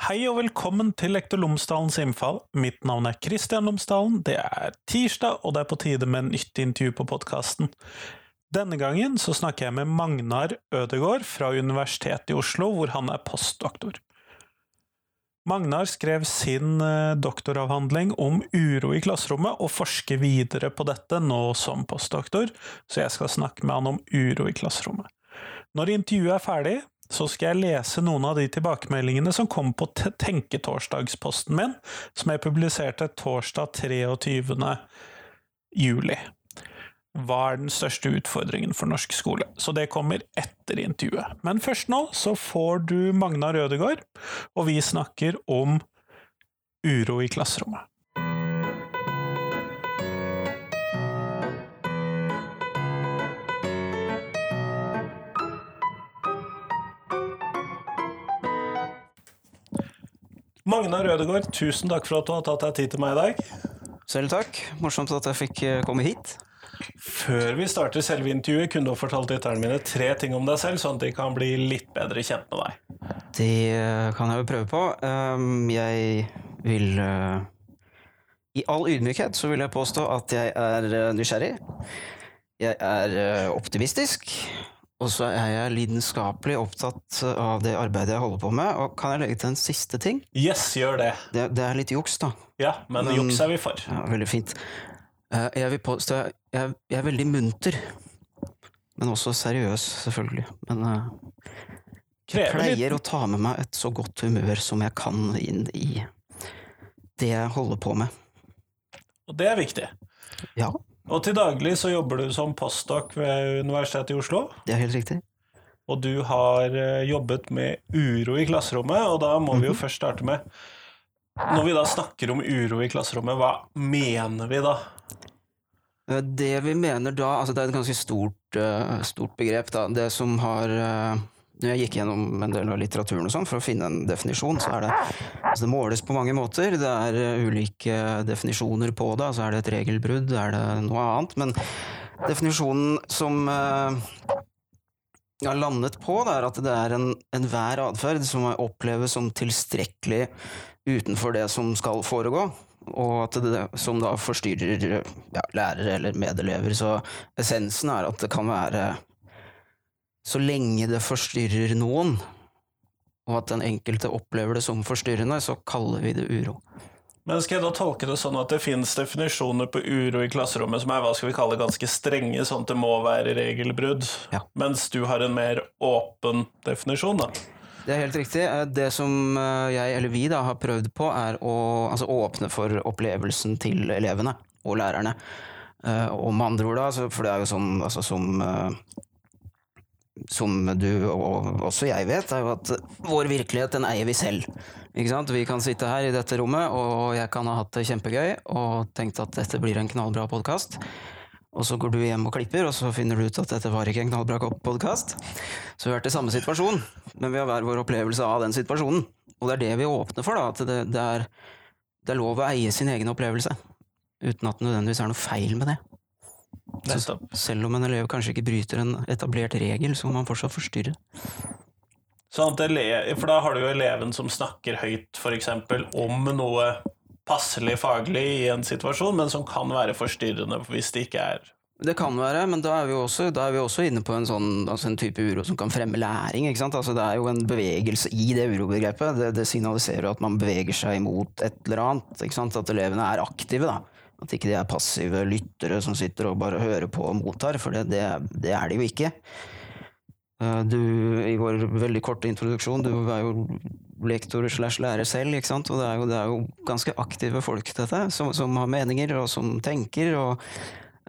Hei og velkommen til Lektor Lomsdalens innfall. Mitt navn er Kristian Lomsdalen. Det er tirsdag, og det er på tide med nytt intervju på podkasten. Denne gangen så snakker jeg med Magnar Ødegård fra Universitetet i Oslo, hvor han er postdoktor. Magnar skrev sin eh, doktoravhandling om uro i klasserommet, og forsker videre på dette nå som postdoktor, så jeg skal snakke med han om uro i klasserommet. Når intervjuet er ferdig, så skal jeg lese noen av de tilbakemeldingene som kom på Tenketorsdagsposten min, som jeg publiserte torsdag 23. juli. Hva er den største utfordringen for norsk skole? Så det kommer etter intervjuet. Men først nå så får du Magna Rødegård, og vi snakker om uro i klasserommet. Magnar Rødegård, tusen takk for at du har tatt deg tid til meg i dag. Selv takk. Morsomt at jeg fikk eh, komme hit. Før vi starter selve intervjuet, kunne du ha fortalt lytterne mine tre ting om deg selv, sånn at de kan bli litt bedre kjent med deg. Det eh, kan jeg jo prøve på. Um, jeg vil uh, I all ydmykhet så vil jeg påstå at jeg er nysgjerrig. Jeg er optimistisk. Og så er jeg lidenskapelig opptatt av det arbeidet jeg holder på med. Og kan jeg legge til en siste ting? Yes, gjør det. Det, det er litt juks, da. Ja, men, men juks er vi for. Ja, veldig fint. Jeg vil påstå jeg, jeg, jeg er veldig munter. Men også seriøs, selvfølgelig. Men jeg pleier å ta med meg et så godt humør som jeg kan inn i det jeg holder på med. Og det er viktig. Ja. Og til daglig så jobber du som postdoc ved Universitetet i Oslo. Det er helt riktig. Og du har jobbet med uro i klasserommet, og da må vi jo først starte med Når vi da snakker om uro i klasserommet, hva mener vi da? Det vi mener da altså Det er et ganske stort, stort begrep. da. Det som har når jeg gikk gjennom en del av litteraturen og sånn for å finne en definisjon, så er det altså Det måles på mange måter. Det er ulike definisjoner på det. Altså er det et regelbrudd, er det noe annet? Men definisjonen som jeg har landet på, det er at det er enhver en atferd som oppleves som tilstrekkelig utenfor det som skal foregå, og at det som da forstyrrer ja, lærere eller medelever. Så essensen er at det kan være så lenge det forstyrrer noen, og at den enkelte opplever det som forstyrrende, så kaller vi det uro. Men skal jeg da tolke det sånn at det finnes definisjoner på uro i klasserommet som er hva skal vi kalle ganske strenge, sånn at det må være regelbrudd, ja. mens du har en mer åpen definisjon, da? Det er helt riktig. Det som jeg, eller vi, da, har prøvd på, er å altså, åpne for opplevelsen til elevene og lærerne. Og med andre ord, da, for det er jo sånn altså, som som du og også jeg vet, er jo at vår virkelighet, den eier vi selv. Ikke sant? Vi kan sitte her i dette rommet, og jeg kan ha hatt det kjempegøy og tenkt at dette blir en knallbra podkast. Og så går du hjem og klipper, og så finner du ut at dette var ikke en knallbra podkast. Så vi har vært i samme situasjon, men vi har hver vår opplevelse av den situasjonen. Og det er det vi åpner for, da. At det, det, er, det er lov å eie sin egen opplevelse. Uten at det nødvendigvis er noe feil med det. Så selv om en elev kanskje ikke bryter en etablert regel, så må man fortsatt forstyrre. Sånn for da har du jo eleven som snakker høyt, f.eks. om noe passelig faglig i en situasjon, men som kan være forstyrrende hvis det ikke er det kan være, men da er vi også, er vi også inne på en, sånn, altså en type uro som kan fremme læring. Altså det er jo en bevegelse i det urobegrepet. Det, det signaliserer at man beveger seg imot et eller annet. At elevene er aktive. da. At ikke de er passive lyttere som sitter og bare hører på og mottar, for det, det, det er de jo ikke. Eh, du, I vår veldig korte introduksjon, du er jo lektor slash lærer selv, ikke sant? og det er, jo, det er jo ganske aktive folk, dette, som, som, har meninger, og som tenker og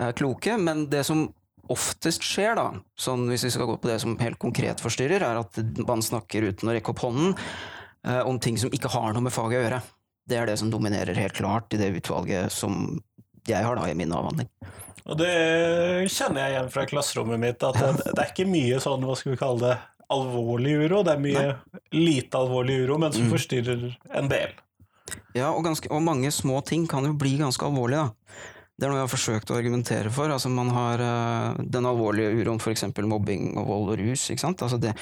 er kloke. Men det som oftest skjer, da, sånn hvis vi skal gå på det som helt konkret forstyrrer, er at man snakker uten å rekke opp hånden eh, om ting som ikke har noe med faget å gjøre. Det er det som dominerer helt klart i det utvalget som jeg har da i min avhandling. Og det kjenner jeg igjen fra klasserommet mitt, at det, det, er ikke mye sånn, hva skal vi kalle det, alvorlig uro. Det er mye Nei. lite alvorlig uro, men som mm. forstyrrer en del. Ja, og, ganske, og, mange små ting kan jo bli ganske alvorlige, da. Det er noe jeg har forsøkt å argumentere for. Altså, man har uh, den alvorlige uroen, f.eks. mobbing og vold og rus. ikke sant? Altså det,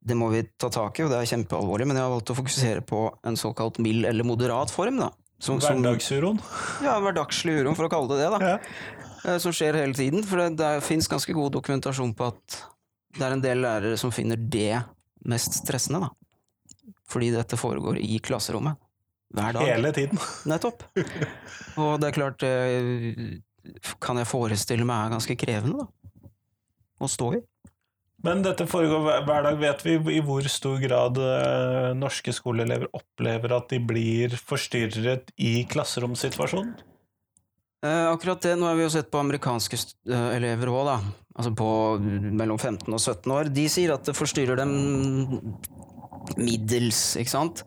Det må vi ta tak i, og det er kjempealvorlig, men jeg har valgt å fokusere på en såkalt mild eller moderat form. da. Som, som, Hverdagsuroen. ja, hverdagslig uro, for å kalle det det. da. Ja. Eh, Som skjer hele tiden. For det, det fins ganske god dokumentasjon på at det er en del lærere som finner det mest stressende. da. Fordi dette foregår i klasserommet. Hver dag. Hele tiden. Nettopp. Og det er klart det kan jeg forestille meg er ganske krevende, da. Å stå i. Men dette foregår hver- dag. Vet vi i hvor stor grad eh, norske skoleelever opplever at de blir forstyrret i klasseromsituasjonen? Eh, akkurat det, nå har vi jo sett på amerikanske eh, elever òg, da. Altså på mellom 15 og 17 år. De sier at det forstyrrer dem middels, ikke sant.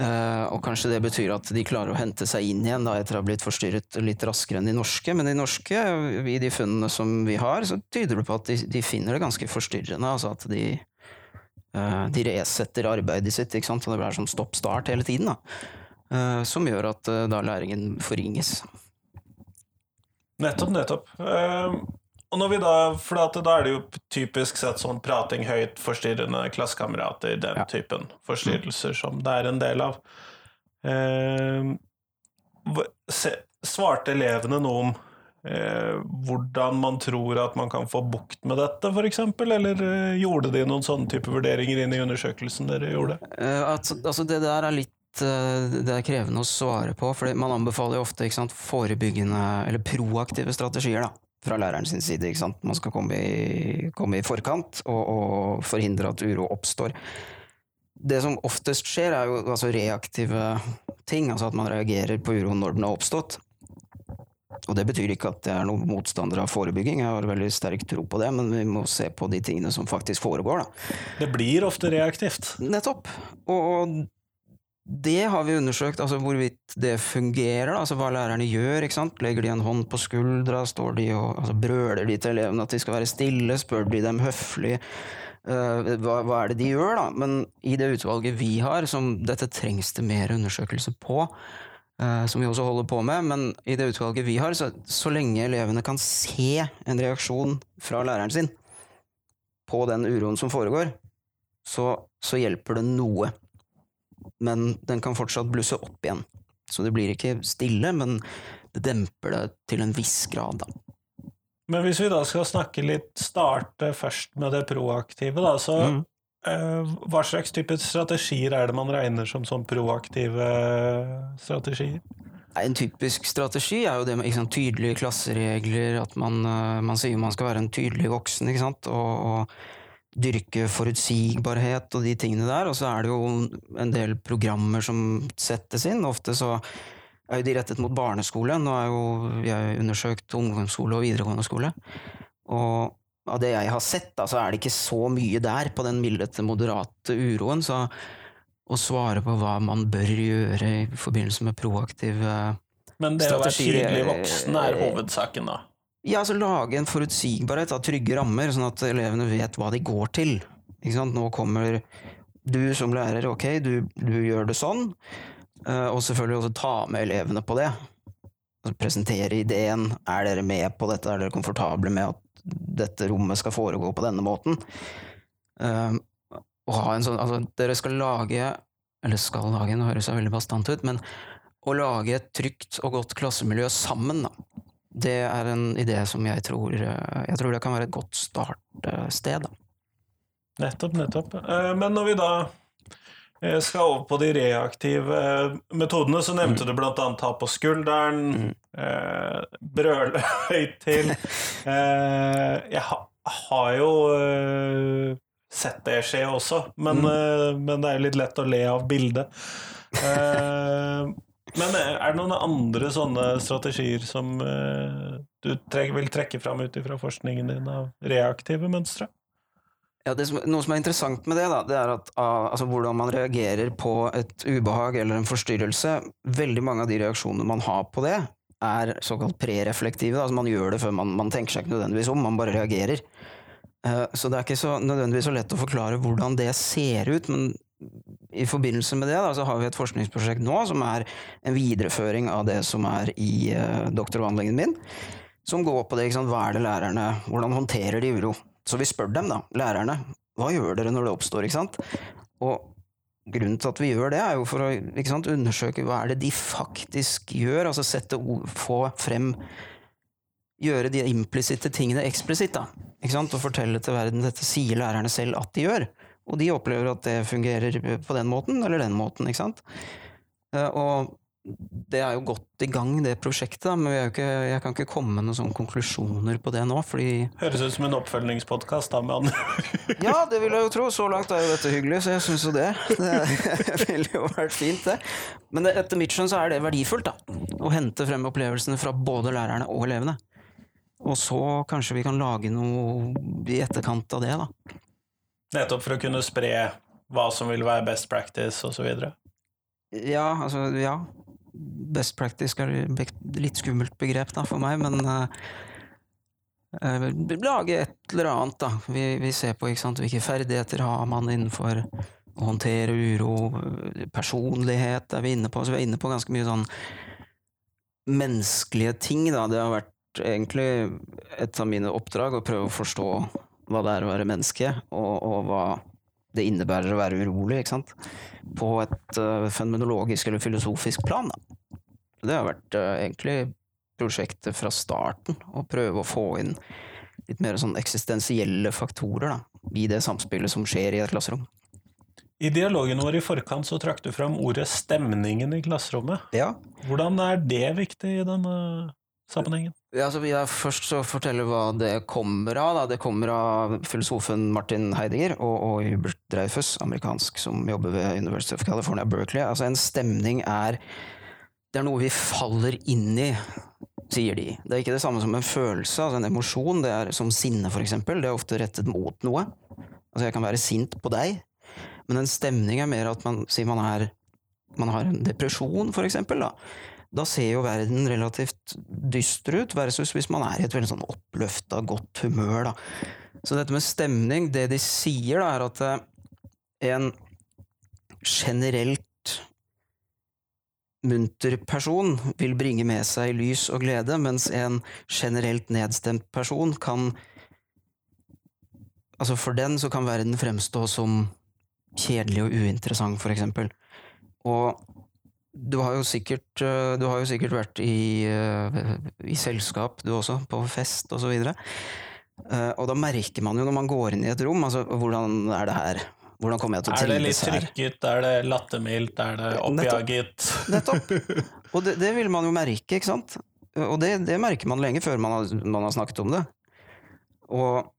Eh, og kanskje det betyr at de klarer å hente seg inn igjen da, etter å ha blitt forstyrret litt raskere enn de norske. Men de norske, i de funnene som vi har, så tyder det på at de, de finner det ganske forstyrrende. Altså at de, eh, de resetter arbeidet sitt, ikke sant. Og det blir sånn stopp-start hele tiden. da. Eh, som gjør at da læringen forringes. Nettopp, nettopp. Og når vi da, for da er det jo typisk sett sånn prating høyt, forstyrrende klassekamerater, den Ja. typen forstyrrelser som det er en del av. Eh, svarte elevene noe om eh, hvordan man tror at man kan få bukt med dette, eksempel? Eller eh, gjorde de noen sånne type vurderinger inn i undersøkelsen dere gjorde? Eh, at, altså det der er litt eh, det er krevende å svare på, for man anbefaler jo ofte sant, forebyggende eller proaktive strategier da, fra læreren sin side. Ikke sant? Man skal komme i, komme i forkant og, og forhindre at uro oppstår. Det som oftest skjer, er jo altså reaktive ting, altså at man reagerer på uro når den har oppstått. Og det betyr ikke at jeg er noen motstander av forebygging, jeg har veldig sterk tro på det, men vi må se på de tingene som faktisk foregår. da. Det blir ofte reaktivt. Nettopp. Og, og det har vi undersøkt, altså hvorvidt det fungerer. Altså hva lærerne gjør. ikke sant? Legger de en hånd på skuldra? Står de og altså, Brøler de til elevene at de skal være stille? Spør de dem høflig? Uh, hva, hva er det de gjør, da? Men i det utvalget vi har, som dette trengs det mer undersøkelse på, uh, som vi også holder på med, men i det utvalget vi har, så, så lenge elevene kan se en reaksjon fra læreren sin på den uroen som foregår, så, så hjelper det noe men den kan fortsatt blusse opp igjen. Så det blir ikke stille, men det demper det til en viss grad, da. Men hvis vi da skal snakke litt, starte først med det proaktive, da, så Mm. eh, hva slags type strategier er det man regner som sånn proaktive strategier? En typisk strategi er jo det med sant, tydelige klasseregler, at man, eh, man sier man skal være en tydelig voksen, ikke sant, og, og dyrke forutsigbarhet og de tingene der. Og så er det jo en del programmer som settes inn. Ofte så er jo de rettet mot barneskole. Nå er jo jeg undersøkt ungdomsskole og videregående skole. Og av det jeg har sett, da, så er det ikke så mye der på den milde til moderate uroen. Så å svare på hva man bør gjøre i forbindelse med proaktiv Men det å være tydelig voksen er hovedsaken, da. Ja, altså lage en forutsigbarhet av trygge rammer, sånn at elevene vet hva de går til. Nå kommer du som lærer, ok, du, du gjør det sånn, eh, og selvfølgelig også ta med elevene på det. Altså, presentere ideen. Er dere med på dette? Er dere komfortable med at dette rommet skal foregå på denne måten? Eh, ha en sånn, altså, dere skal lage, eller skal lage, nå høres det veldig bastant ut, men å lage et trygt og godt klassemiljø sammen, da. Det er en idé som jeg tror eh, Jeg tror det kan være et godt startsted. Nettopp, nettopp. Eh, Men når vi da eh, skal over på de reaktive metodene, så nevnte du blant annet ta på skulderen, Mm. eh, brøle høyt til. Eh, jeg ha, har jo eh, sett det skje også, men, Mm. men det er jo litt lett å le av bildet. Eh, men er det noen andre sånne strategier som uh, du trek, vil trekke fram ut ifra forskningen din av reaktive mønstre? Ja, som, noe som er interessant med det, da, det er at ah, altså, hvordan man reagerer på et ubehag eller en forstyrrelse Veldig mange av de reaksjonene man har på det, er såkalt prereflektive. Altså, man gjør det før man, man tenker seg ikke nødvendigvis om, man bare reagerer. Uh, så det er ikke så, nødvendigvis så lett å forklare hvordan det ser ut, men i forbindelse med det da, så har vi et forskningsprosjekt nå som er en videreføring av det som er i uh, doktoravhandlingen min, som går på det, ikke sant, hva er det lærerne, hvordan håndterer de uro? Så vi spør dem, da, lærerne, hva gjør dere når det oppstår, ikke sant? Og grunnen til at vi gjør det, er jo for å ikke sant, undersøke hva er det de faktisk gjør, altså sette ord, få frem Gjøre de implisitte tingene eksplisitt, da. Ikke sant? Og fortelle til verden dette sier lærerne selv at de gjør. Og de opplever at det fungerer på den måten eller den måten, ikke sant. Eh, Og det er jo godt i gang, det prosjektet, da, men ikke, jeg kan ikke komme med noen sånne konklusjoner på det nå, fordi Høres ut som en oppfølgingspodkast, da, med andre Ja, det vil jeg jo tro. Så langt er jo dette hyggelig, så jeg syns jo det. Det ville jo vært fint, det. Men det, etter mitt skjønn så er det verdifullt, da. Å hente frem opplevelsene fra både lærerne og elevene. Og så kanskje vi kan lage noe i etterkant av det, da. Nettopp for å kunne spre hva som vil være best practice, osv. Ja, altså, ja. Best practice er et litt skummelt begrep da, for meg, men eh, lage et eller annet, da. Vi, vi ser på sant? hvilke ferdigheter har man innenfor å håndtere uro, personlighet er vi inne på. Så vi er inne på ganske mye sånn menneskelige ting, da. Det har vært egentlig et av mine oppdrag å prøve å forstå hva det er å være menneske, og, og hva det innebærer å være urolig, ikke sant? På et uh, fenomenologisk eller filosofisk plan, da. Det har vært uh, egentlig prosjektet fra starten, å prøve å få inn litt mer sånn eksistensielle faktorer, da, i det samspillet som skjer i et klasserom. I dialogen vår i forkant så trakk du fram ordet 'stemningen' i klasserommet. Ja, Hvordan er det viktig i denne sammenhengen? Ja, altså jeg først så fortelle hva det kommer av. Da. Det kommer av filosofen Martin Heidinger og, og Hubert Dreyfus, amerikansk, som jobber ved University of California, Berkeley. Altså En stemning er Det er noe vi faller inn i, sier de. Det er ikke det samme som en følelse, altså en emosjon. Det er som sinne, for eksempel. Det er ofte rettet mot noe. Altså jeg kan være sint på deg, men en stemning er mer at man sier man er man har en depresjon, for eksempel. Da ser jo verden relativt dyster ut, versus hvis man er i et veldig sånn oppløfta, godt humør. Da. Så dette med stemning, det de sier, da, er at eh, en generelt munter person vil bringe med seg lys og glede, mens en generelt nedstemt person kan Altså for den så kan verden fremstå som kjedelig og uinteressant, for eksempel. Og du har jo sikkert, eh, du har jo sikkert vært i, eh, i selskap, du også, på fest og så. Eh, Og da merker man jo når man går inn i et rom, altså hvordan er det her? Hvordan kommer jeg til å Er det litt trykket, er det lattermildt, er det oppjaget? Nettopp. Og det, det vil man jo merke, ikke sant? Og det, det merker man lenge før man har, man har snakket om det. Og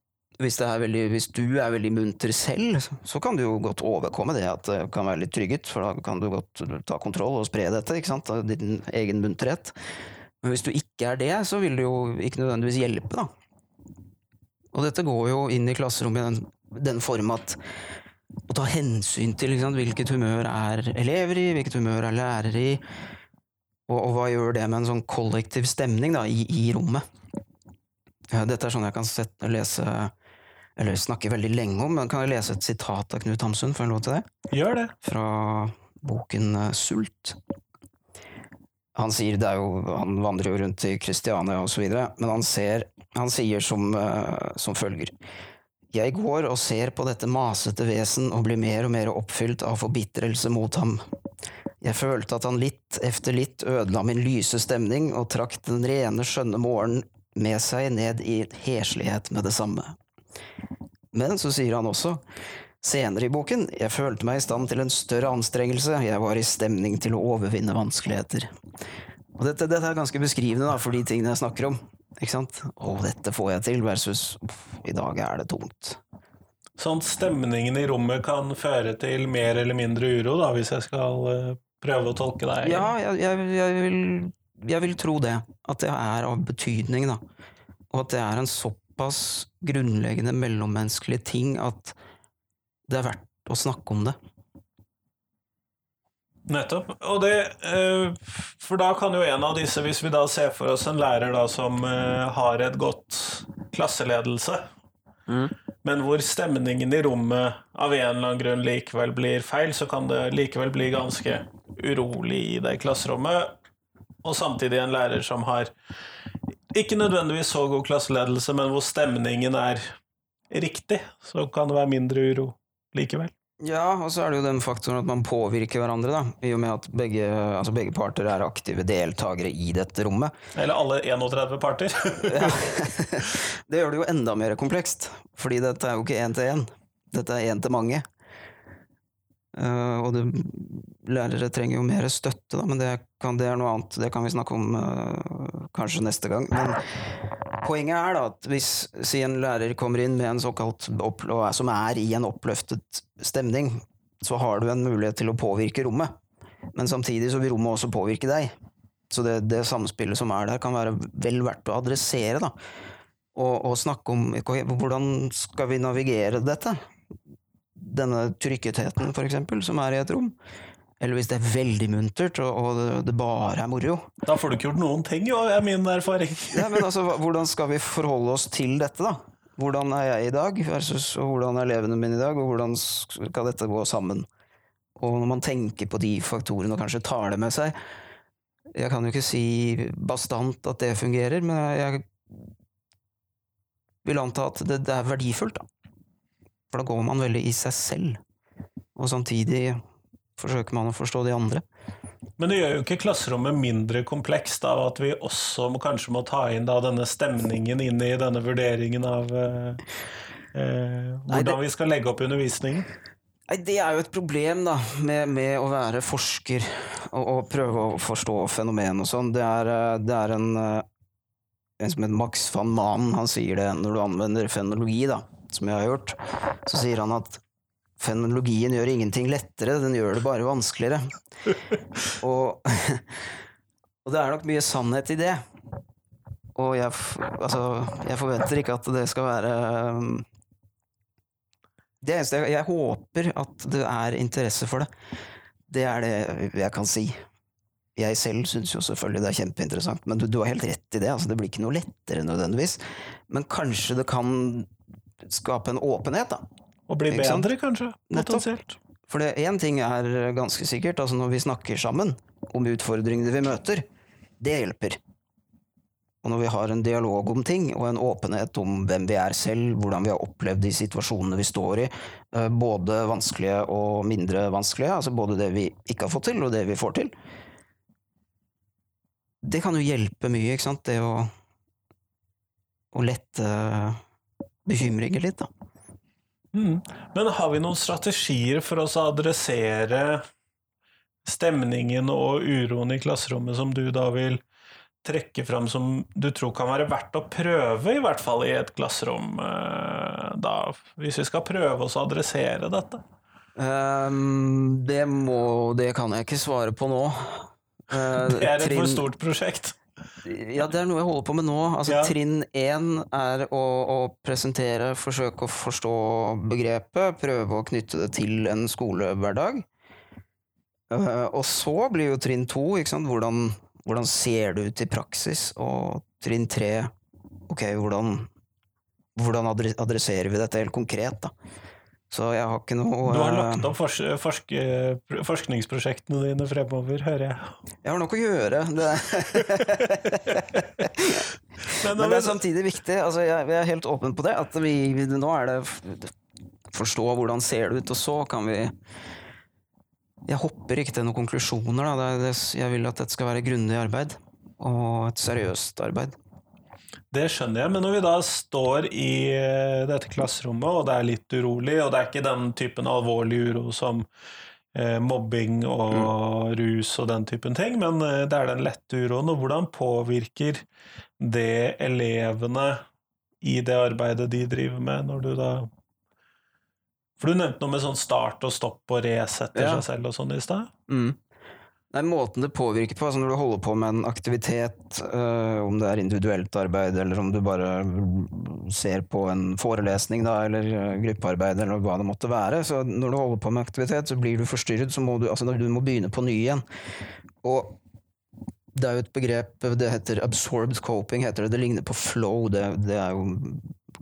hvis, veldig, hvis du er veldig munter selv, så kan du jo godt overkomme det at det kan være litt trygget, for da kan du godt ta kontroll og spre dette, ikke sant, din egen munterhet. Men hvis du ikke er det, så vil det jo ikke nødvendigvis hjelpe, da. Og dette går jo inn i klasserommet i den, den form at å ta hensyn til sant, hvilket humør er elever i, hvilket humør er lærere i, og, og hva gjør det med en sånn kollektiv stemning da, i, i rommet. Dette er sånn jeg kan sette, lese eller snakke veldig lenge om, men kan jeg lese et sitat av Knut Hamsun? Får jeg lov til det? Gjør det. Fra boken eh, Sult. Han sier det er jo, han vandrer jo rundt i Kristiania og så videre, men han, ser, han sier som, eh, som følger. Jeg går og ser på dette masete vesen og blir mer og mer oppfylt av forbitrelse mot ham. Jeg følte at han litt efter litt ødela min lyse stemning og trakk den rene, skjønne morgenen med seg ned i heslighet med det samme. Men så sier han også, senere i boken, jeg følte meg i stand til en større anstrengelse, jeg var i stemning til å overvinne vanskeligheter. Og dette, dette er ganske beskrivende da, for de tingene jeg snakker om. Ikke sant? Å, dette får jeg til, versus uff, i dag er det tungt. Sånn stemningen i rommet kan føre til mer eller mindre uro, da, hvis jeg skal eh, prøve å tolke deg. Ja, jeg, jeg, jeg, vil, jeg vil tro det. At det er av betydning, da. Og at det er en såpass grunnleggende mellommenneskelige ting at det er verdt å snakke om det. Nettopp. Og det, eh, for da kan jo en av disse, hvis vi da ser for oss en lærer da som eh, har et godt klasseledelse, men hvor stemningen i rommet av en eller annen grunn likevel blir feil, så kan det likevel bli ganske urolig i det klasserommet. Og samtidig en lærer som har ikke nødvendigvis så god klasseledelse, men hvor stemningen er riktig, så kan det være mindre uro likevel. Ja, og så er det jo den faktoren at man påvirker hverandre, da. I og med at begge, altså begge parter er aktive deltakere i dette rommet. Eller alle 31 parter. Ja. Det gjør det jo enda mer komplekst, fordi dette er jo ikke én til én. Dette er én til mange. Eh, og det, lærere trenger jo mer støtte, da, men det, kan, det, er noe annet. Det kan vi snakke om uh, kanskje neste gang. Men poenget er da at hvis si en lærer kommer inn med en såkalt som er i en oppløftet stemning, så har du en mulighet til å påvirke rommet. Men samtidig så vil rommet også påvirke deg. Så det, det samspillet som er der, kan være vel verdt å adressere. da. Og, og snakke om hvordan skal vi navigere dette denne trykketheten, for eksempel, som er i et rom. Eller hvis det er veldig muntert, og, det, bare er moro. Da får du ikke gjort noen ting, jo, er min erfaring. ja, men altså, Hvordan skal vi forholde oss til dette, da? Hvordan er jeg i dag, versus hvordan er elevene mine i dag, og hvordan skal dette gå sammen? Og når man tenker på de faktorene og kanskje tar det med seg Jeg kan jo ikke si bastant at det fungerer, men jeg vil anta at det, det er verdifullt, da. For da går man veldig i seg selv, og samtidig forsøker man å forstå de andre. Men det gjør jo ikke klasserommet mindre komplekst av at vi også må, kanskje må ta inn da, denne stemningen inn i denne vurderingen av eh, eh, hvordan Nei, det... vi skal legge opp undervisningen? Nei, Det er jo et problem da, med, med å være forsker og, og, prøve å forstå fenomen og sånn. Det, eh, det, er en, eh, en som heter Max van Manen, han sier det når du anvender fenologi. da som jeg har gjort, så sier han at fenomenologien gjør ingenting lettere, den gjør det bare vanskeligere. og, og, det er nok mye sannhet i det. Og jeg, altså, jeg forventer ikke at det skal være um, Det eneste jeg, jeg håper at det er interesse for det. Det er det jeg kan si. Jeg selv syns jo selvfølgelig det er kjempeinteressant, men du, du, har helt rett i det. Altså, det blir ikke noe lettere nødvendigvis. Men kanskje det kan skape en åpenhet, da. Og bli bedre, kanskje? Potensielt. For én ting er ganske sikkert, altså når vi snakker sammen om utfordringene vi møter, det hjelper. Og når vi har en dialog om ting, og en åpenhet om hvem vi er selv, hvordan vi har opplevd de situasjonene vi står i, eh, både vanskelige og mindre vanskelige, altså både det vi ikke har fått til, og det vi får til Det kan jo hjelpe mye, ikke sant, det å, å lette bekymringer litt, da. Mm. Men har vi noen strategier for oss å adressere stemningen og uroen i klasserommet som du da vil trekke fram som du tror kan være verdt å prøve, i hvert fall i et klasserom, eh, da, hvis vi skal prøve oss å adressere dette? Um, det må Det kan jeg ikke svare på nå. Uh, det er et trinn, for stort prosjekt. Ja, det er noe jeg holder på med nå. Altså, ja. Trinn én er å, å, presentere, forsøke å forstå begrepet, prøve å knytte det til en skolehverdag. Uh, og så blir jo trinn to hvordan, hvordan, ser det ut i praksis? Og trinn tre ok, hvordan, hvordan adresserer vi dette helt konkret? da? Så jeg har ikke noe Du har lagt opp fors forske forskningsprosjektene dine fremover, hører jeg. Jeg har nok å gjøre. Det. Men, det er samtidig viktig. Altså, jeg, er helt åpen på det. At vi, nå er det Forstå hvordan ser det ut, og så kan vi Jeg hopper ikke til noen konklusjoner. Da. Det, jeg vil at dette skal være grundig arbeid. Og et seriøst arbeid. Det skjønner jeg, men når vi da står i eh, dette klasserommet, og det er litt urolig, og det er ikke den typen alvorlig uro som eh, mobbing og mm. rus og den typen ting, men eh, det er den lette uroen. Og hvordan påvirker det elevene i det arbeidet de driver med, når du da For du nevnte noe med sånn start og stopp og resetter ja. seg selv og sånn i stad? Mm. Nei, Måten det påvirker på, altså når du holder på med en aktivitet, øh, om det er individuelt arbeid, eller om du bare ser på en forelesning da, eller øh, gruppearbeid, eller hva det måtte være, så når du holder på med aktivitet, så blir du forstyrret, så må du, altså, du må begynne på ny igjen. Og det er jo et begrep, det heter absorbed coping, heter det. Det ligner på flow. Det, det er jo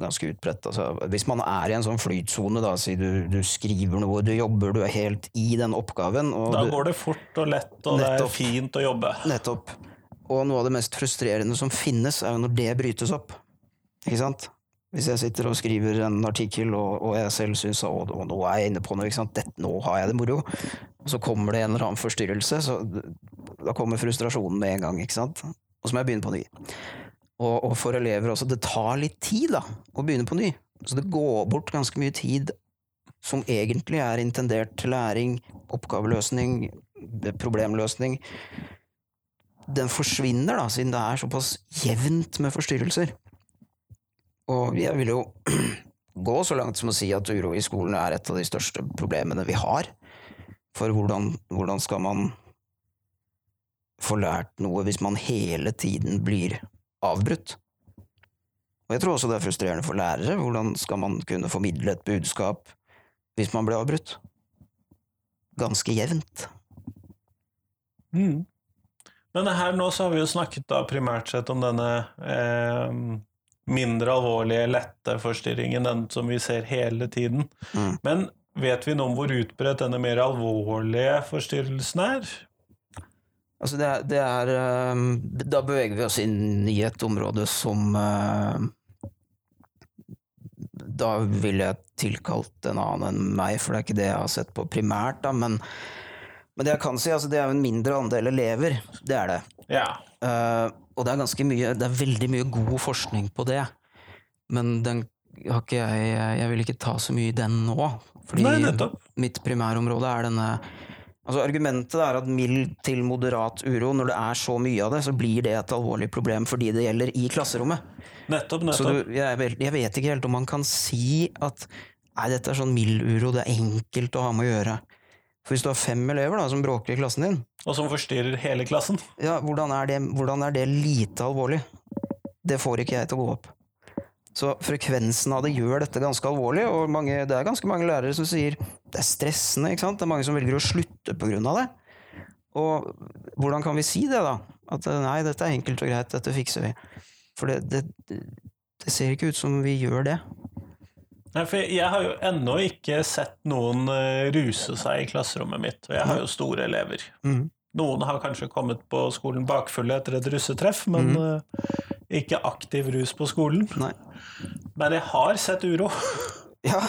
ganske utbredt. Altså, hvis man er i en sånn flytsone, da, si du, du, skriver noe, du jobber, du er helt i den oppgaven Da går det fort og lett, og nettopp, det er fint å jobbe. Nettopp. Og noe av det mest frustrerende som finnes, er jo når det brytes opp. Ikke sant? Hvis jeg sitter og skriver en artikkel, og, og jeg selv syns at nå er jeg inne på noe? Dette, nå har jeg det moro, og så kommer det en eller annen forstyrrelse, så da kommer frustrasjonen med en gang, ikke sant? Og så må jeg begynne på ny. Og, og for elever også, det tar litt tid da, å begynne på ny. Så det går bort ganske mye tid som egentlig er intendert til læring, oppgaveløsning, problemløsning. Den forsvinner, da, siden det er såpass jevnt med forstyrrelser. Og jeg vil jo gå så langt som å si at uro i skolen er et av de største problemene vi har. For hvordan, hvordan skal man få lært noe hvis man hele tiden blir avbrutt? Og jeg tror også det er frustrerende for lærere. Hvordan skal man kunne formidle et budskap hvis man blir avbrutt? Ganske jevnt. Mm. Men her nå så har vi jo snakket da primært sett om denne eh, mindre alvorlige, lette forstyrringen, den som vi ser hele tiden. Mm. Men vet vi noe om hvor utbredt denne mer alvorlige forstyrrelsen er? Altså det, det er eh, Da beveger vi oss inn i et område som eh, Da ville jeg tilkalt en annen enn meg, for det er ikke det jeg har sett på primært. Da, men, men det jeg kan si, altså det er jo en mindre andel elever. Det er det. Ja. Eh, og det er ganske mye Det er veldig mye god forskning på det. Men den har ikke jeg Jeg vil ikke ta så mye i den nå. Fordi Nei, mitt primærområde er denne Altså Argumentet er at mild til moderat uro, når det er så mye av det, så blir det et alvorlig problem fordi det gjelder i klasserommet. Nettopp, Så nettopp. du, jeg, jeg vet ikke helt om man kan si at nei, dette er sånn mild uro, det er enkelt å ha med å gjøre. For hvis du har fem elever da, som bråker i klassen din, Og som forstyrrer hele klassen. ja, hvordan er, det, hvordan er det lite alvorlig? Det får ikke jeg til å gå opp. Så frekvensen av det gjør dette ganske alvorlig, og mange, det er ganske mange lærere som sier det er stressende. ikke sant? Det er mange som velger å slutte av det. Og hvordan kan vi si det, da? At nei, dette er enkelt og greit, dette fikser vi. For det, det, det ser ikke ut som vi gjør det. Nei, for jeg har jo ennå ikke sett noen eh, ruse seg i klasserommet mitt, og jeg har jo store elever. Mm. Noen har kanskje kommet på skolen bakfulle etter et russetreff, men eh, ikke aktiv rus på skolen. Nei. Men jeg har sett uro. Ja.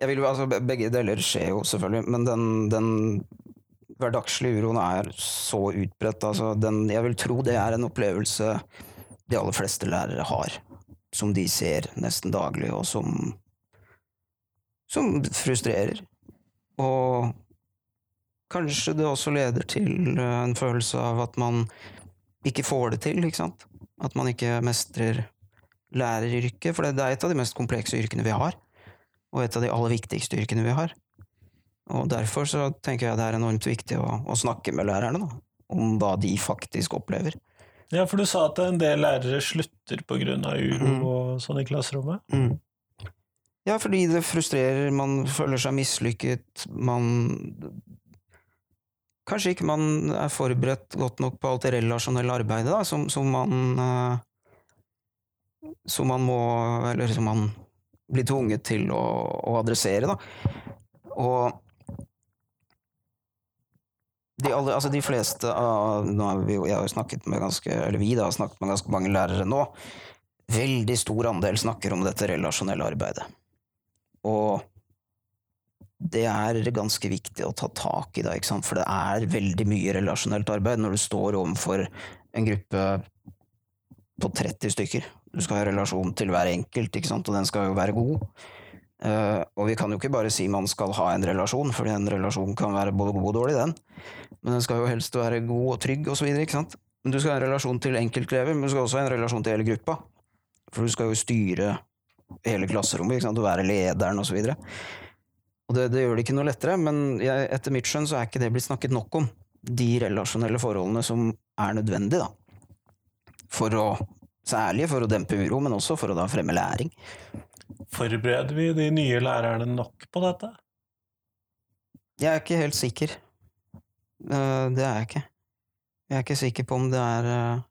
jeg vil jo, altså, begge deler skjer jo, selvfølgelig, men den, den hverdagslige uroen er så utbredt. Altså, den, jeg vil tro det er en opplevelse de aller fleste lærere har, som de ser nesten daglig, og som, som frustrerer. Og kanskje det også leder til eh, en følelse av at man ikke får det til, ikke sant? At man ikke mestrer læreryrket, for det er et av de mest komplekse yrkene vi har, og et av de aller viktigste yrkene vi har. Og derfor så tenker jeg det er enormt viktig å, å snakke med lærerne da, om hva de faktisk opplever. Ja, for du sa at en del lærere slutter av uro mm. og sånn i klasserommet. Ja, fordi det frustrerer, man føler seg mislykket, man Kanskje ikke man er forberedt godt nok på alt det relasjonelle arbeidet da, som, som man eh, Som man må Eller som man blir tvunget til å, å adressere, da. Og de, alle, altså de fleste av vi, Jeg har snakket med ganske Eller vi da har snakket med ganske mange lærere nå. Veldig stor andel snakker om dette relasjonelle arbeidet. Og det er ganske viktig å ta tak i da, for det er veldig mye relasjonelt arbeid når du står overfor en gruppe på 30 stykker. Du skal ha relasjon til hver enkelt, og den skal jo være god. Uh, og vi kan jo ikke bare si man skal ha en relasjon, for en relasjon kan være både god og dårlig, den. Men den skal jo helst være god og trygg, og så videre. Men du skal ha en relasjon til enkeltelever, men du skal også ha en relasjon til hele gruppa. For du skal jo styre hele klasserommet, ikke sant, og være lederen, og så videre. Og det, det gjør det ikke noe lettere, men jeg, etter mitt skjønn så er ikke det blitt snakket nok om. De relasjonelle forholdene som er nødvendige, da. For å, særlig for å dempe uro, men også for å da fremme læring. Forbereder vi de nye lærerne nok på dette? Jeg er ikke helt sikker. Eh, det er jeg ikke. Jeg er ikke sikker på om det er eh,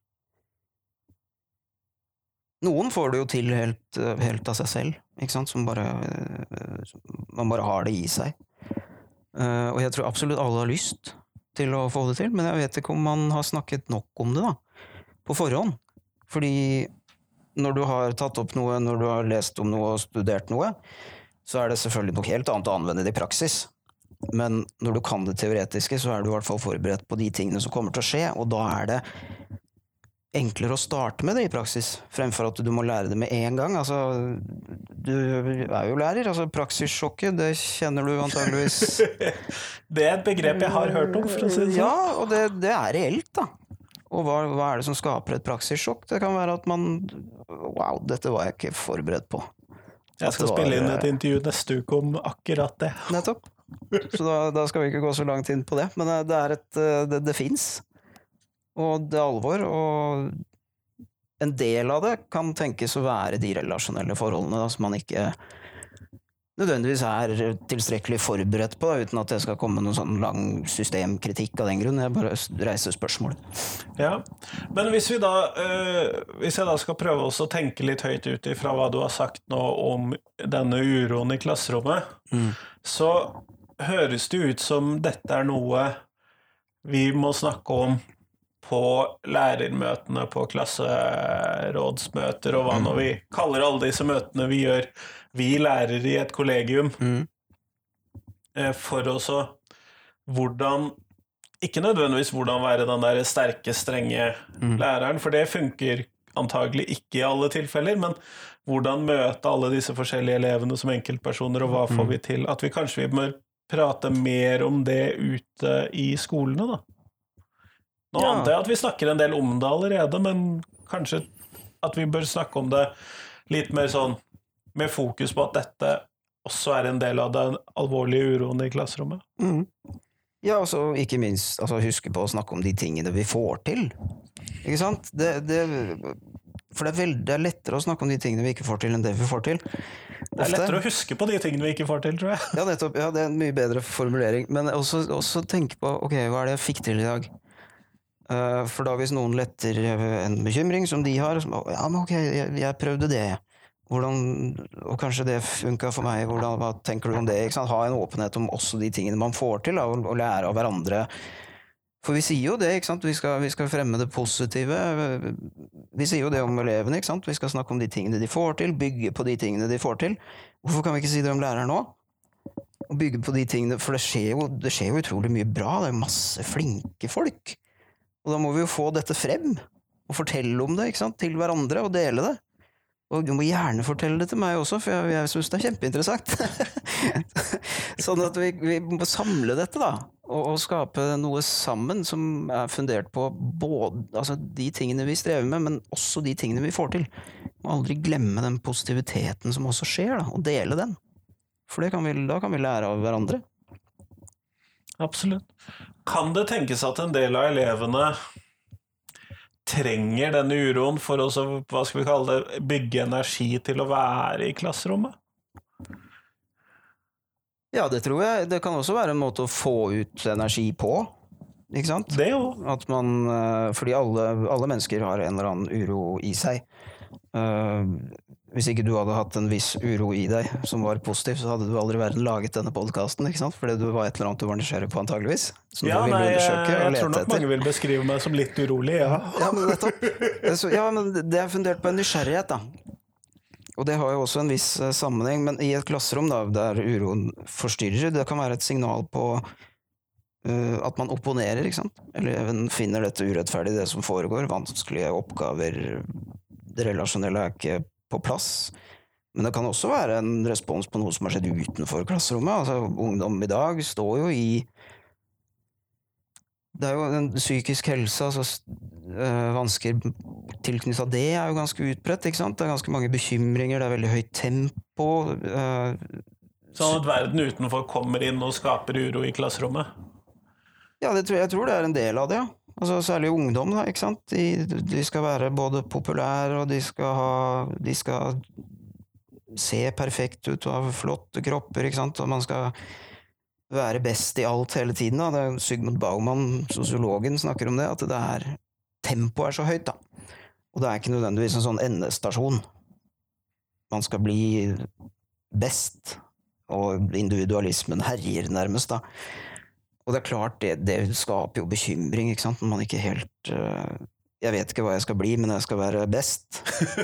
Noen får det jo til helt, eh, helt av seg selv, ikke sant? Som bare eh, Man bare har det i seg. Eh, og jeg tror absolutt alle har lyst til å få det til, men jeg vet ikke om man har snakket nok om det, da. På forhånd. Fordi når du har tatt opp noe, når du har lest om noe og studert noe, så er det selvfølgelig noe helt annet å anvende det i praksis. Men når du kan det teoretiske, så er du i hvert fall forberedt på de tingene som kommer til å skje, og da er det enklere å starte med det i praksis, fremfor at du må lære det med en gang. Altså, du er jo lærer. altså Praksissjokket, det kjenner du antageligvis. det er et begrep jeg har hørt om, for å si det sånn. Ja, og det, det er reelt, da. Og hva, hva, er det som skaper et praksissjokk? Det kan være at man Wow, dette var jeg ikke forberedt på. Jeg skal spille inn et intervju neste uke om akkurat det. Nettopp. Så da, da, skal vi ikke gå så langt inn på det. Men det, er det, det fins. Og det er alvor. Og en del av det kan tenkes å være de relasjonelle forholdene da, som man ikke nødvendigvis er tilstrekkelig forberedt på, uten at det skal komme noen sånn lang systemkritikk av den grunn. Jeg bare reiser spørsmål. Ja, Men hvis vi da øh, Hvis jeg da skal prøve å tenke litt høyt ut ifra hva du har sagt nå om denne uroen i klasserommet, mm. så høres det ut som dette er noe vi må snakke om på lærermøtene, på klasserådsmøter og hva nå vi kaller alle disse møtene vi gjør, vi lærere i et kollegium, mm. Eh, for å så hvordan Ikke nødvendigvis hvordan være den der sterke, strenge mm. læreren, for det funker antagelig ikke i alle tilfeller, men hvordan møte alle disse forskjellige elevene som enkeltpersoner, og hva får mm. vi til? At vi kanskje vi bør prate mer om det ute i skolene, da. Nå ja. antar jeg at vi snakker en del om det allerede, men kanskje at vi bør snakke om det litt mer sånn med fokus på at dette også er en del av den alvorlige uroen i klasserommet. Mm. Ja, altså ikke minst altså, huske på å snakke om de tingene vi får til. Ikke sant? Det, det, for det er, veldig, det er, lettere å snakke om de tingene vi ikke får til, enn det vi får til. Ofte. Det er lettere å huske på de tingene vi ikke får til, tror jeg. Ja, nettopp. Ja, det er en mye bedre formulering. Men også, også tenke på ok, hva er det jeg fikk til i dag? Eh, for da hvis noen letter en bekymring som de har som, Ja, men ok, jeg, jeg prøvde det. Hvordan, og kanskje det funka for meg. Hvordan, hva tenker du om det? Ha en åpenhet om også de tingene man får til, og, og lære av hverandre. For vi sier jo det, ikke sant? Vi skal, vi skal, fremme det positive. Vi sier jo det om elevene. ikke sant? Vi skal snakke om de tingene de får til, bygge på de tingene de får til. Hvorfor kan vi ikke si det om læreren òg? Og bygge på de tingene, For det skjer, jo, det skjer jo utrolig mye bra. Det er masse flinke folk. Og da må vi jo få dette frem, og fortelle om det til hverandre, og dele det. Og du må gjerne fortelle det til meg også, for jeg, jeg syns det er kjempeinteressant. sånn at vi, vi, må samle dette, da, og, og, skape noe sammen som er fundert på både altså de tingene vi strever med, men også de tingene vi får til. Må aldri glemme den positiviteten som også skjer, da, og dele den. For kan vi, da kan vi lære av hverandre. Absolutt. Kan det tenkes at en del av elevene trenger denne uroen for å hva skal vi kalle det, bygge energi til å være i klasserommet? Ja, det tror jeg. Det kan også være en måte å få ut energi på. Ikke sant? Det jo. At man, eh, fordi alle, alle mennesker har en eller annen uro i seg. Uh, hvis ikke du hadde hatt en viss uro i deg som var positiv, så hadde du aldri verden laget denne podkasten. Fordi du var et eller annet du var nysgjerrig på, antageligvis. ja, nei, jeg, jeg tror nok etter. mange vil beskrive meg som litt urolig, ja. ja, men. Så, ja, men det er fundert på en nysgjerrighet, da. Og det har jo også en viss uh, sammenheng, men i et klasserom da, der uroen forstyrrer, det kan være et signal på uh, at man opponerer, ikke sant. Eleven finner dette urettferdig, det som foregår. Vanskelige oppgaver. Det relasjonelle er ikke på plass. Men det kan også være en respons på noe som har skjedd utenfor klasserommet. Altså, ungdom i dag står jo i Det er jo en psykisk helse, altså øh, vansker tilknyttet av det er jo ganske utbredt. ikke sant? Det er ganske mange bekymringer, det er veldig høyt tempo. Øh, sånn at verden utenfor kommer inn og skaper uro i klasserommet? Ja, tror, jeg tror det er en del av det, ja. Altså, særlig ungdom, da, ikke sant. De, de, skal være både populære, og de skal ha De skal se perfekt ut og ha flotte kropper, ikke sant. Og man skal være best i alt hele tiden. Da. Det er Sigmund Baumann, sosiologen, snakker om det, at det er Tempoet er så høyt, da. Og det er ikke nødvendigvis en sånn endestasjon. Man skal bli best, og individualismen herjer nærmest, da. Og det er klart, det, det skaper jo bekymring, ikke sant, når man ikke helt uh, jeg vet ikke hva jeg skal bli, men jeg skal være best.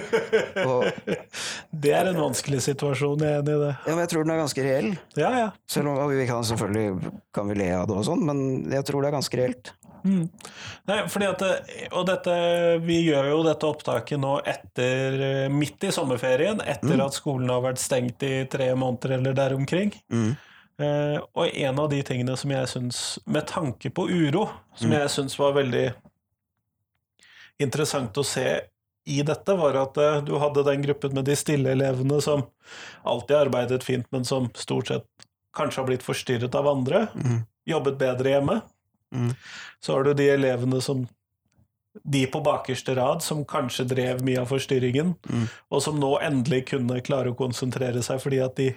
Og, Det er en vanskelig situasjon, jeg er enig i det. ja, men jeg tror den er ganske reell. Ja, ja. Selv om vi kan selvfølgelig kan vi le av det og sånn, men jeg tror det er ganske reelt. Mm. Nei, fordi at Og dette Vi gjør jo dette opptaket nå etter eh, midt i sommerferien, etter Mm. at skolen har vært stengt i tre måneder eller der omkring. Mm. Eh, og en av de tingene som jeg syns, med tanke på uro, som Mm. jeg syns var veldig interessant å se i dette, var at eh, du hadde den gruppen med de stille elevene som alltid arbeidet fint, men som stort sett kanskje har blitt forstyrret av andre, Mm. jobbet bedre hjemme. Mm. Så har du de elevene som de på bakerste rad som kanskje drev mye av forstyrringen, Mm. og som nå endelig kunne klare å konsentrere seg fordi at de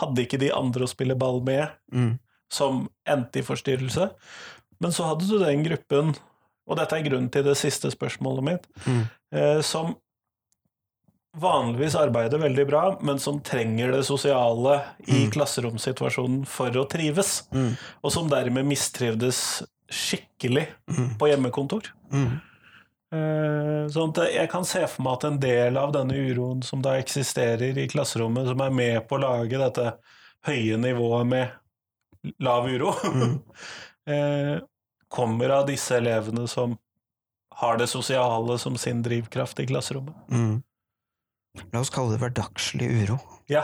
hadde ikke de andre å spille ball med Mm. som endte i forstyrrelse. Men så hadde du den gruppen, og dette er grunnen til det siste spørsmålet mitt, Mm. eh, som vanligvis arbeider veldig bra, men som trenger det sosiale i Mm. klasseromssituasjonen for å trives, Mm. og som dermed mistrivdes skikkelig Mm. på hjemmekontor. Mm. Sånn jeg kan se for meg at en del av denne uroen som da eksisterer i klasserommet, som er med på å lage dette høye nivået med lav uro, Mm. eh, kommer av disse elevene som har det sosiale som sin drivkraft i klasserommet. Mm. La oss kalle det hverdagslig uro. Ja.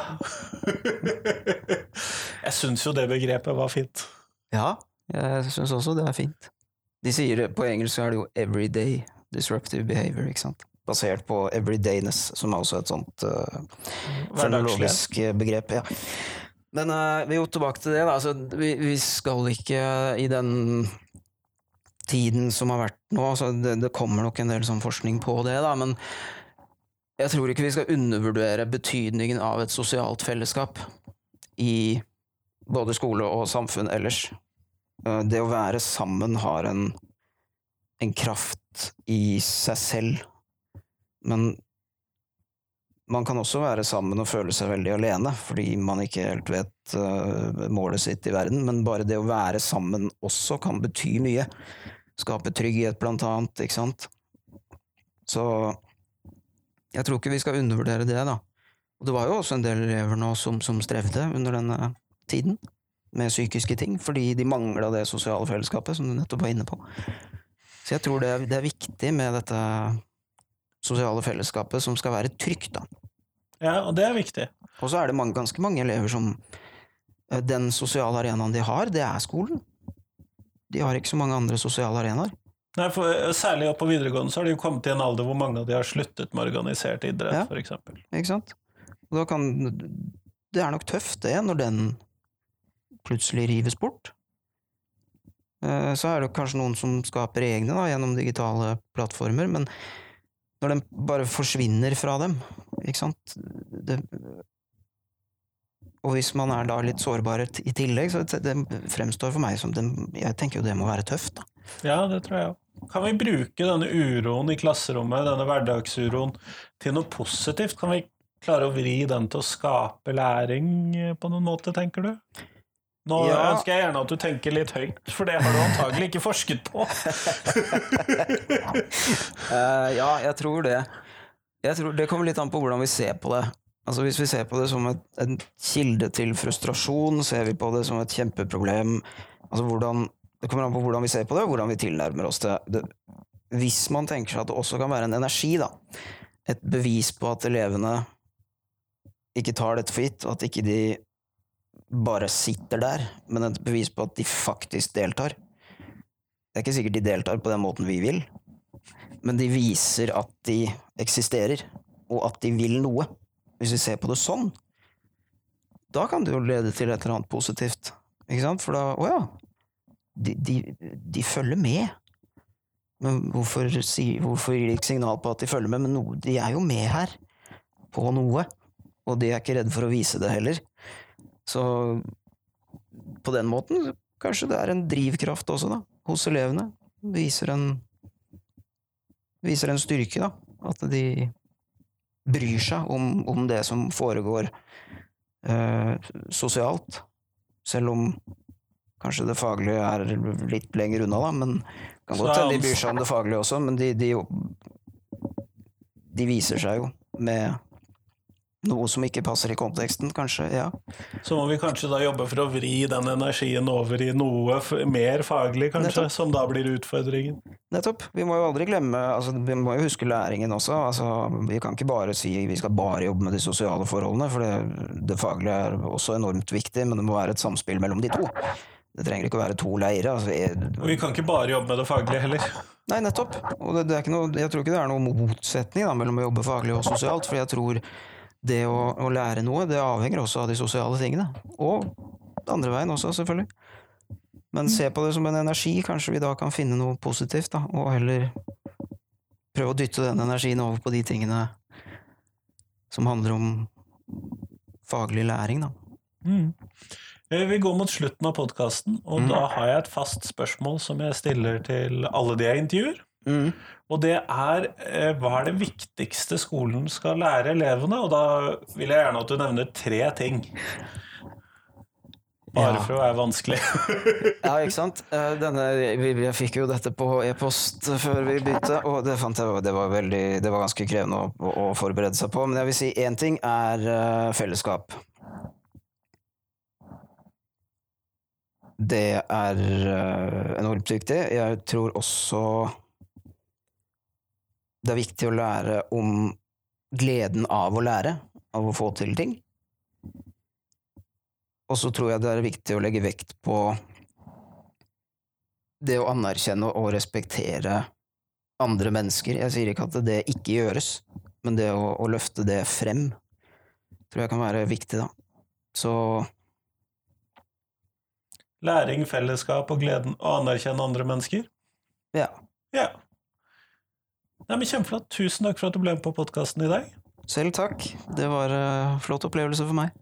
Jeg syns jo det begrepet var fint. Ja, jeg syns også det er fint. De sier det, På engelsk er det jo 'everyday disruptive behavior', ikke sant? Basert på 'everydayness', som er også et sånt uh, fenologisk eh, begrep. Ja. Men uh, vi er jo tilbake til det. Da. Altså, vi, vi skal ikke i den tiden som har vært nå altså, det, det kommer nok en del sånn forskning på det, da, men jeg tror ikke vi skal undervurdere betydningen av et sosialt fellesskap i både skole og samfunn ellers. Uh, Det å være sammen har en, en kraft i seg selv, men man kan også være sammen og føle seg veldig alene, fordi man ikke helt vet uh, målet sitt i verden, men bare det å være sammen også kan bety mye. Skape trygghet, blant annet, ikke sant. Så jeg tror ikke vi skal undervurdere det, da. Og det var jo også en del elever nå som, som strevde under denne tiden med psykiske ting, fordi de mangla det sosiale fellesskapet, som du nettopp var inne på. Så jeg tror det er, det er viktig med dette sosiale fellesskapet som skal være trygt, da. Ja, og det er viktig. Og så er det mange, ganske mange elever som eh, Den sosiale arenaen de har, det er skolen. De har ikke så mange andre sosiale arenaer. Nei, for eh, Særlig opp på videregående så har de jo kommet til en alder hvor mange av de har sluttet med organisert idrett, Ja. for eksempel. Ikke sant? Og da kan Det er nok tøft, det, når den plutselig rives bort. Eh, Så er det kanskje noen som skaper egne da, gjennom digitale plattformer, men når den bare forsvinner fra dem, ikke sant det, Og hvis man er da litt sårbar i tillegg, så det fremstår for meg som den, Jeg tenker jo det må være tøft, da. Ja, det tror jeg òg. Kan vi bruke denne uroen i klasserommet, denne hverdagsuroen, til noe positivt? Kan vi klare å vri den til å skape læring på noen måte, tenker du? Nå Ja. ønsker jeg gjerne at du tenker litt høyt, for det har du antagelig ikke forsket på. uh, ja, jeg tror det. Jeg tror Det kommer litt an på hvordan vi ser på det. Altså Hvis vi ser på det som et, en kilde til frustrasjon, ser vi på det som et kjempeproblem Altså hvordan, Det kommer an på hvordan vi ser på det, og hvordan vi tilnærmer oss det. det. Hvis man tenker seg at det også kan være en energi, da, et bevis på at elevene ikke tar dette for gitt, og at ikke de bare sitter der, men et bevis på at de faktisk deltar. Det er ikke sikkert de deltar på den måten vi vil, men de viser at de eksisterer, og at de vil noe. Hvis vi ser på det sånn, da kan det jo lede til et eller annet positivt. Ikke sant? For da Å ja. De, de, de følger med. Men hvorfor, si, hvorfor gir de ikke signal på at de følger med? Men no, de er jo med her. På noe. Og de er ikke redde for å vise det heller. Så på den måten kanskje det er en drivkraft også, da, hos elevene. Viser en viser en styrke, da. At de bryr seg om, om det som foregår eh, sosialt. Selv om Kanskje det faglige er litt lenger unna, da, men kan godt hende de bryr seg om det faglige også. Men de, de, de viser seg jo med noe som ikke passer i konteksten, kanskje. Ja. Så må vi kanskje da jobbe for å vri den energien over i noe mer faglig, kanskje, Nettopp. som da blir utfordringen. Nettopp. Vi må jo aldri glemme altså, Vi må jo huske læringen også. Altså, vi kan ikke bare si vi skal bare jobbe med de sosiale forholdene, for det, det faglige er også enormt viktig, men det må være et samspill mellom de to. Det trenger ikke å være to leire. Altså, jeg, vi kan ikke bare jobbe med det faglige heller. nei, nettopp. Og det, det noe, jeg tror ikke det er noen motsetning da, mellom å jobbe faglig og sosialt, for jeg tror det å, å lære noe, det avhenger også av de sosiale tingene. Og andre veien også, selvfølgelig. Men se på det som en energi, kanskje vi da kan finne noe positivt, da, og heller prøve å dytte den energien over på de tingene som handler om faglig læring, da. Mm. Eh, Vi går mot slutten av podkasten, og Mm. da har jeg et fast spørsmål som jeg stiller til alle de jeg intervjuer. Mm. Og det er eh, hva er det viktigste skolen skal lære elevene? Og da vil jeg gjerne at du nevner tre ting. Bare Ja. for å være vanskelig. Ja, ikke sant? Eh, Denne, jeg fikk jo dette på e-post før vi begynte, og det jeg det var, veldig, det var ganske krevende å, å, å forberede seg på. Men jeg vil si én ting er eh, fellesskap. Det er eh, enormt viktig. Jeg tror også det er viktig å lære om gleden av å lære, av å få til ting. Og så tror jeg det er viktig å legge vekt på det å anerkjenne og respektere andre mennesker. Jeg sier ikke at det ikke gjøres, men det å, å løfte det frem tror jeg kan være viktig, da. Så Læring, fellesskap og gleden å anerkjenne andre mennesker. ja. Ja. Nei, men Kjempeflott. Tusen takk for at du ble med på podkasten i dag. Selv takk. Det var en flott opplevelse for meg.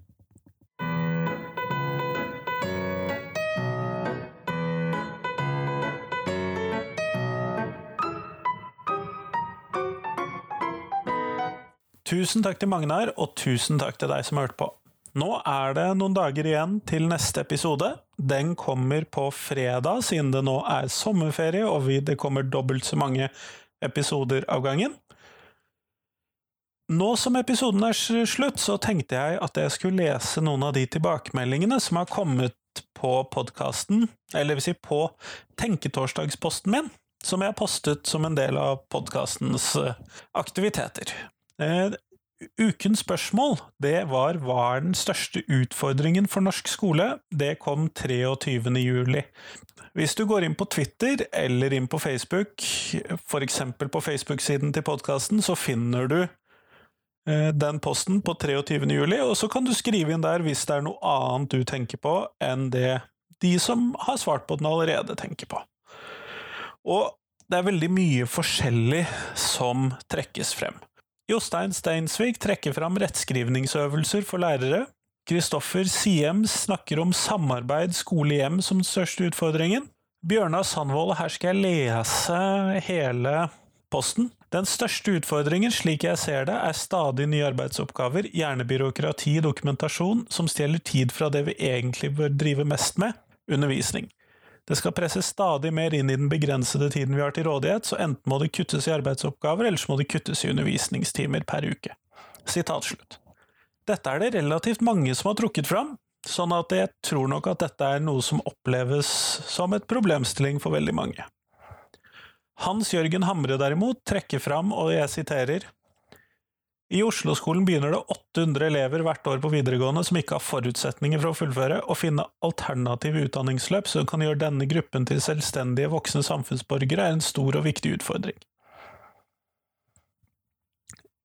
Tusen takk til Magnar, og tusen takk til deg som har hørt på. Nå er det noen dager igjen til neste episode. Den kommer på fredag, siden det nå er sommerferie og det kommer dobbelt så mange episoder av gangen. Nå som episoden er slutt, så tenkte jeg at jeg skulle lese noen av de tilbakemeldingene som har kommet på podkasten, eller vil si på Tenketorsdagsposten min, som jeg har postet som en del av podkastens aktiviteter. Eh, ukens spørsmål det var hva er den største utfordringen for norsk skole? Det kom 23. juli. Hvis du går inn på Twitter eller inn på Facebook, f.eks. på Facebook-siden til podkasten, så finner du eh, den posten på 23. juli, og så kan du skrive inn der hvis det er noe annet du tenker på enn det de som har svart på den allerede, tenker på. Og det er veldig mye forskjellig som trekkes frem. Jostein Steinsvik trekker fram rettskrivningsøvelser for lærere. Kristoffer Siem snakker om samarbeid skole-hjem som den største utfordringen. Bjørnar Sandvold, her skal jeg lese hele posten. Den største utfordringen, slik jeg ser det, er stadig nye arbeidsoppgaver, gjerne byråkrati, dokumentasjon, som stjeler tid fra det vi egentlig bør drive mest med, undervisning. Det skal presses stadig mer inn i den begrensede tiden vi har til rådighet, så enten må det kuttes i arbeidsoppgaver, eller så må det kuttes i undervisningstimer per uke. Sitat slutt. Dette er det relativt mange som har trukket fram, sånn at jeg tror nok at dette er noe som oppleves som et problemstilling for veldig mange. Hans Jørgen Hamre derimot trekker fram, og jeg siterer, i Oslo-skolen begynner det 800 elever hvert år på videregående som ikke har forutsetninger for å fullføre, og finne alternative utdanningsløp som kan gjøre denne gruppen til selvstendige voksne samfunnsborgere, er en stor og viktig utfordring.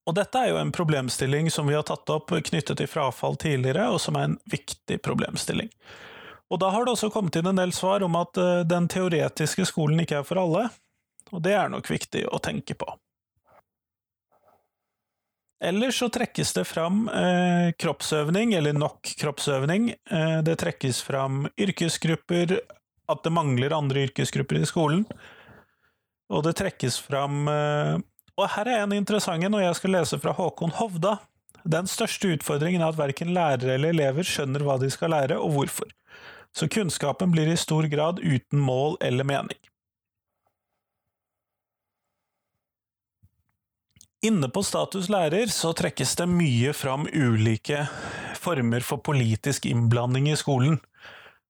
Og dette er jo en problemstilling som vi har tatt opp knyttet til frafall tidligere, og som er en viktig problemstilling. Og da har det også kommet inn en del svar om at eh, den teoretiske skolen ikke er for alle, og det er nok viktig å tenke på. Ellers så trekkes det fram eh, kroppsøvning, eller nok kroppsøvning. Eh, det trekkes fram yrkesgrupper, at det mangler andre yrkesgrupper i skolen. Og det trekkes fram eh, Og her er en interessant en, og jeg skal lese fra Håkon Hovda. Den største utfordringen er at verken lærere eller elever skjønner hva de skal lære, og hvorfor. så kunnskapen blir i stor grad uten mål eller mening. Inne på Status lærer så trekkes det mye fram ulike former for politisk innblanding i skolen.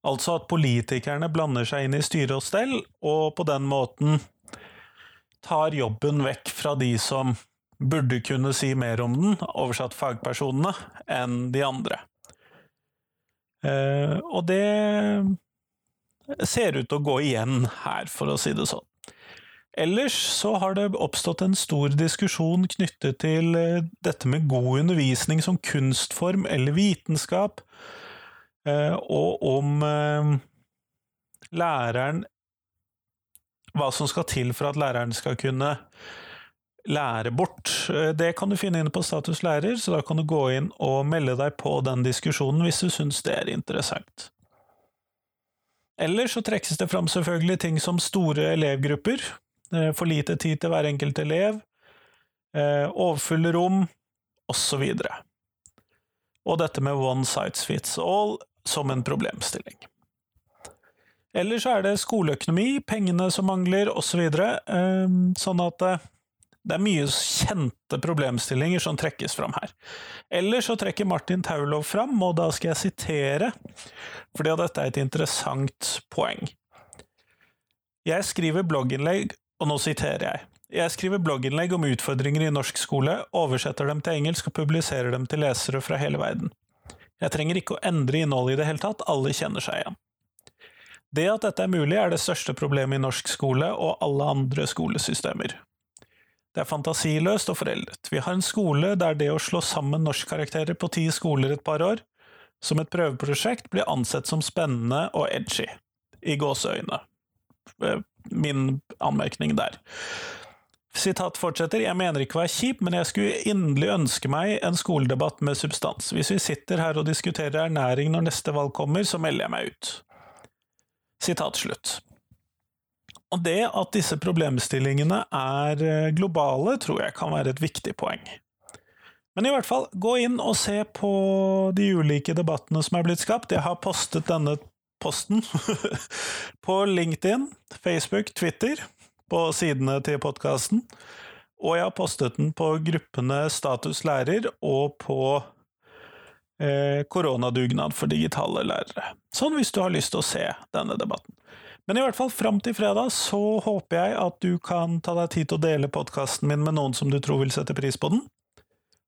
Altså at politikerne blander seg inn i styre og stell, og på den måten tar jobben vekk fra de som burde kunne si mer om den, oversatt fagpersonene, enn de andre. Eh, og det ser ut til å gå igjen her, for å si det sånn. Ellers så har det oppstått en stor diskusjon knyttet til eh, dette med god undervisning som kunstform eller vitenskap, eh, og om læreren Hva som skal til for at læreren skal kunne lære bort. Det kan du finne inne på Status lærer, så da kan du gå inn og melde deg på den diskusjonen hvis du syns det er interessant. Ellers så trekkes det fram selvfølgelig ting som store elevgrupper, Eh, for lite tid til hver enkelt elev, eh, overfulle rom, osv. Og, og dette med one size fits all som en problemstilling. Ellers er det skoleøkonomi, pengene som mangler, osv. Så eh, sånn at det er mye kjente problemstillinger som trekkes fram her. Eller så trekker Martin Taulov fram, og da skal jeg sitere, fordi dette er et interessant poeng. Jeg skriver blogginnlegg og nå siterer jeg. Jeg skriver blogginnlegg om utfordringer i norsk skole, oversetter dem til engelsk og publiserer dem til lesere fra hele verden. Jeg trenger ikke å endre innholdet i det hele tatt, alle kjenner seg igjen. Det at dette er mulig, er det største problemet i norsk skole og alle andre skolesystemer. Det er fantasiløst og foreldet. Vi har en skole der det å slå sammen norskkarakterer på ti skoler et par år, som et prøveprosjekt, blir ansett som spennende og edgy. I gåseøyne. Eh, min anmerkning der. Sitat fortsetter, jeg mener ikke å være kjip, men jeg skulle inderlig ønske meg en skoledebatt med substans. Hvis vi sitter her og diskuterer ernæring når neste valg kommer, så melder jeg meg ut. Sitat slutt. Og det at disse problemstillingene er eh, globale, tror jeg kan være et viktig poeng. Men i hvert fall, gå inn og se på de ulike debattene som er blitt skapt. Jeg har postet denne posten på LinkedIn, Facebook, Twitter, på sidene til podkasten. Og jeg har postet den på gruppene Status lærer og på koronadugnad for digitale lærere. Sånn hvis du har lyst til å se denne debatten. Men i hvert fall fram til fredag så håper jeg at du kan ta deg tid til å dele podkasten min med noen som du tror vil sette pris på den.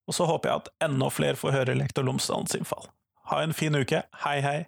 Og så håper jeg at enda flere får høre Lektor Lomsdalens innfall. Ha en fin uke. Hei, hei.